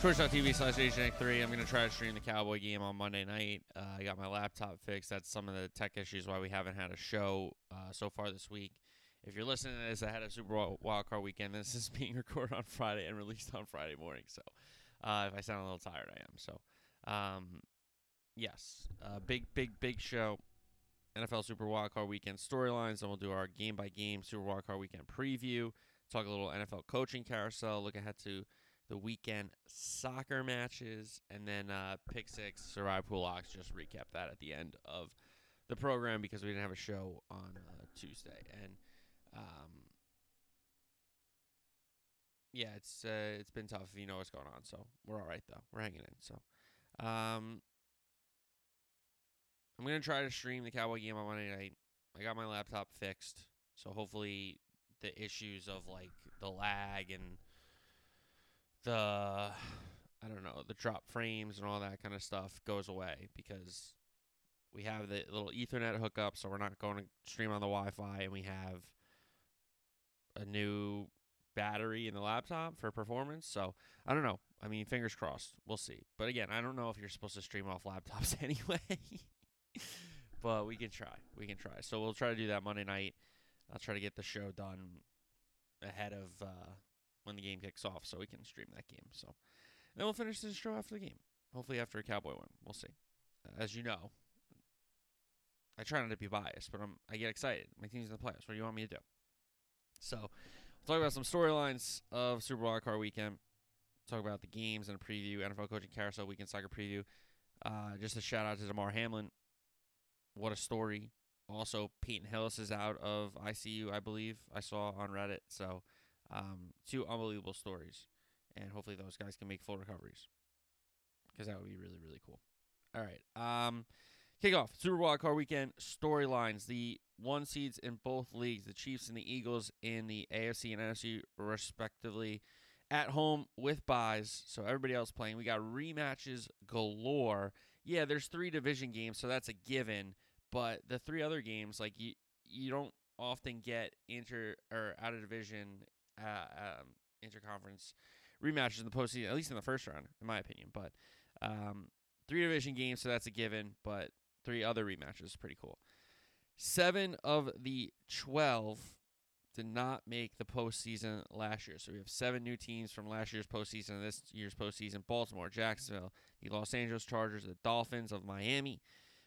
Twitch.tv slash AJNick3. I'm going to try to stream the Cowboy game on Monday night. Uh, I got my laptop fixed. That's some of the tech issues why we haven't had a show uh, so far this week. If you're listening to this ahead of Super Bowl Wildcard weekend, this is being recorded on Friday and released on Friday morning. So uh, if I sound a little tired, I am. So, um, yes, uh, big, big, big show. NFL Super Wildcard Weekend storylines, and we'll do our game by game Super Wildcard Weekend preview. Talk a little NFL coaching carousel. Look ahead to the weekend soccer matches, and then uh, pick six, pool locks. Just recap that at the end of the program because we didn't have a show on uh, Tuesday, and um, yeah, it's uh, it's been tough. You know what's going on, so we're all right though. We're hanging in. So, um, I'm gonna try to stream the Cowboy game on Monday night. I got my laptop fixed, so hopefully the issues of like the lag and the I don't know the drop frames and all that kind of stuff goes away because we have the little Ethernet hookup, so we're not going to stream on the Wi-Fi, and we have a new battery in the laptop for performance. So I don't know. I mean, fingers crossed. We'll see. But again, I don't know if you're supposed to stream off laptops anyway. but we can try. We can try. So we'll try to do that Monday night. I'll try to get the show done ahead of uh, when the game kicks off, so we can stream that game. So and then we'll finish the show after the game. Hopefully after a Cowboy win. We'll see. As you know, I try not to be biased, but I'm I get excited. My team's in the playoffs. What do you want me to do? So we'll talk about some storylines of Super Wild Card Weekend. Talk about the games and a preview, NFL coaching carousel, weekend soccer preview. Uh, just a shout out to Damar Hamlin. What a story. Also, Peyton Hillis is out of ICU, I believe. I saw on Reddit. So, um, two unbelievable stories. And hopefully, those guys can make full recoveries. Because that would be really, really cool. All right. Um, kickoff Super Wild Card Weekend storylines. The one seeds in both leagues, the Chiefs and the Eagles in the AFC and NFC, respectively, at home with buys. So everybody else playing. We got rematches galore. Yeah, there's three division games, so that's a given. But the three other games, like you, you don't often get inter or out of division, uh, um, interconference rematches in the postseason, at least in the first round, in my opinion. But um, three division games, so that's a given. But three other rematches is pretty cool. Seven of the twelve did not make the postseason last year. So we have seven new teams from last year's postseason and this year's postseason Baltimore, Jacksonville, the Los Angeles Chargers, the Dolphins of Miami,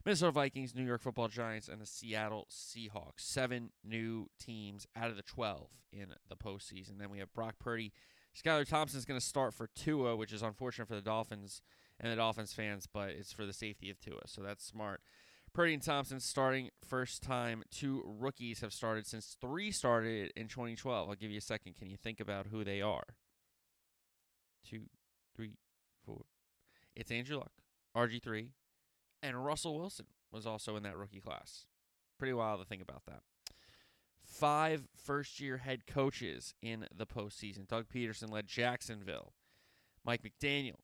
Minnesota Vikings, New York football Giants, and the Seattle Seahawks. Seven new teams out of the 12 in the postseason. Then we have Brock Purdy. Skylar Thompson is going to start for Tua, which is unfortunate for the Dolphins and the Dolphins fans, but it's for the safety of Tua. So that's smart. Purdy and Thompson starting first time. Two rookies have started since three started in 2012. I'll give you a second. Can you think about who they are? Two, three, four. It's Andrew Luck, RG3, and Russell Wilson was also in that rookie class. Pretty wild to think about that. Five first year head coaches in the postseason. Doug Pederson led Jacksonville. Mike McDaniel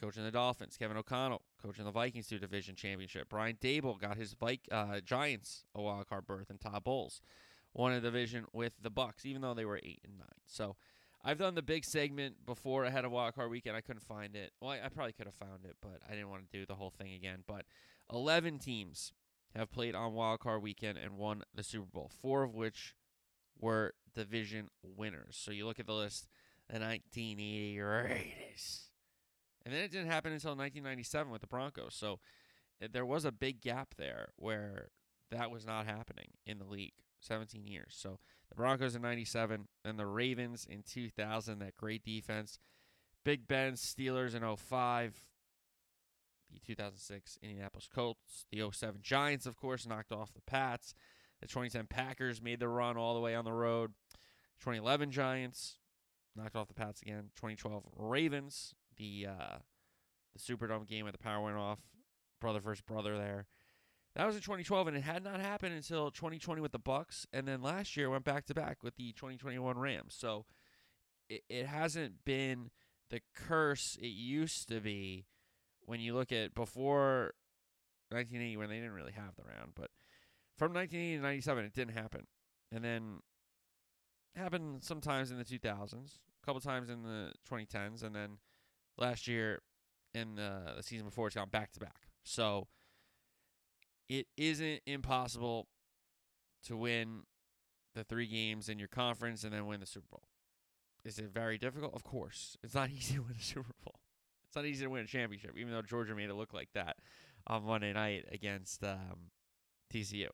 coaching the Dolphins. Kevin O'Connell coaching the Vikings to division championship. Brian Daboll got his bike uh, Giants a wild card berth, and Todd Bowles won a division with the Bucs, even though they were eight and nine. So I've done the big segment before ahead of wild card weekend. I couldn't find it. Well, I, I probably could have found it, but I didn't want to do the whole thing again. But 11 teams have played on wild card weekend and won the Super Bowl, four of which were division winners. So you look at the list, the 1980 Raiders and then it didn't happen until 1997 with the Broncos. So eh, there was a big gap there where that was not happening in the league. 17 years. So the Broncos in 97 and the Ravens in 2000, that great defense. Big Ben Steelers in 05. The 2006 Indianapolis Colts. The 07 Giants, of course, knocked off the Pats. The 2010 Packers made the run all the way on the road. 2011 Giants knocked off the Pats again. 2012 Ravens the uh, the Superdome game where the power went off, brother versus brother there. That was in 2012, and it had not happened until 2020 with the Bucs, and then last year went back to back with the 2021 Rams. So it, it hasn't been the curse it used to be when you look at before 1980 when they didn't really have the round, but from 1980 to 97 it didn't happen, and then happened sometimes in the 2000s, a couple times in the 2010s, and then last year in the, the season before it's gone back to back. So it isn't impossible to win the three games in your conference and then win the Super Bowl. Is it very difficult? Of course. It's not easy to win a Super Bowl. It's not easy to win a championship, even though Georgia made it look like that on Monday night against um, TCU.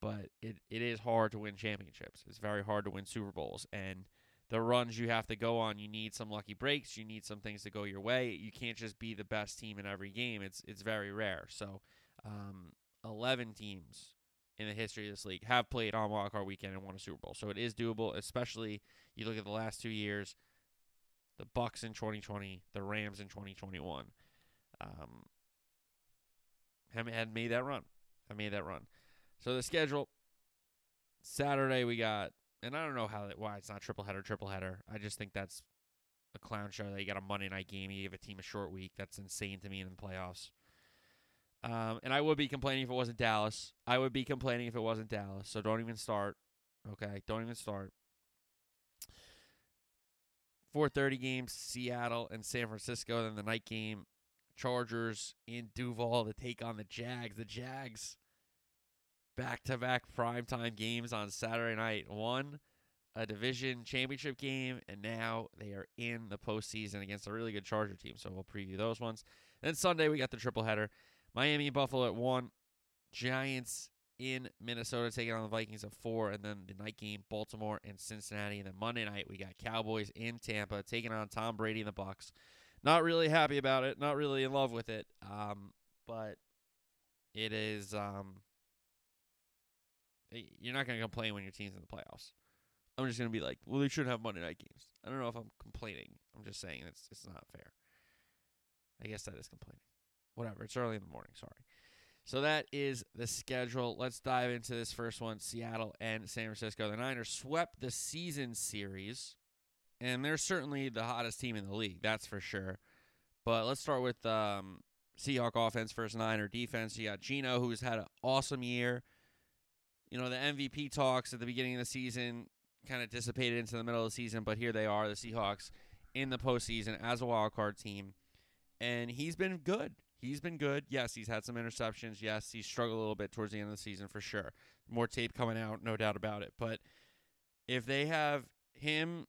But it, it is hard to win championships. It's very hard to win Super Bowls. And the runs you have to go on, you need some lucky breaks. You need some things to go your way. You can't just be the best team in every game. It's it's very rare. So, um, eleven teams in the history of this league have played on wildcard weekend and won a Super Bowl. So it is doable. Especially you look at the last two years, the Bucs in 2020, the Rams in 2021, um, had made that run. Have made that run. So the schedule Saturday we got and I don't know how that why it's not triple header, triple header. I just think that's a clown show that you got a Monday night game, you give a team a short week. That's insane to me in the playoffs. Um, and I would be complaining if it wasn't Dallas. I would be complaining if it wasn't Dallas. So don't even start. Okay, don't even start. 4:30 games, Seattle and San Francisco. Then the night game, Chargers in Duval to take on the Jags. The Jags back to back primetime games on Saturday night. One, a division championship game, and now they are in the postseason against a really good Charger team. So we'll preview those ones. Then Sunday, we got the triple header Miami and Buffalo at one, Giants in Minnesota taking on the Vikings at four, and then the night game, Baltimore and Cincinnati. And then Monday night, we got Cowboys in Tampa taking on Tom Brady and the Bucs. Not really happy about it, not really in love with it, um, but it is. Um, you're not going to complain when your team's in the playoffs. I'm just going to be like, well, they shouldn't have Monday night games. I don't know if I'm complaining. I'm just saying it's it's not fair. I guess that is complaining. Whatever. It's early in the morning. Sorry. So that is the schedule. Let's dive into this first one Seattle and San Francisco. The Niners swept the season series, and they're certainly the hottest team in the league. That's for sure. But let's start with um, Seahawk offense versus Niner defense. You got Geno, who's had an awesome year you know, the MVP talks at the beginning of the season kind of dissipated into the middle of the season, but here they are, the Seahawks in the postseason as a wild card team. And he's been good. He's been good. Yes, he's had some interceptions. Yes, he's struggled a little bit towards the end of the season for sure. More tape coming out, no doubt about it. But if they have him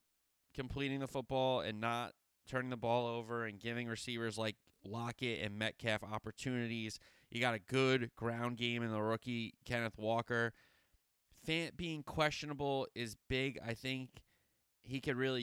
completing the football and not turning the ball over and giving receivers like Lockett and Metcalf opportunities, you got a good ground game in the rookie Kenneth Walker. Fant being questionable is big. I think he could really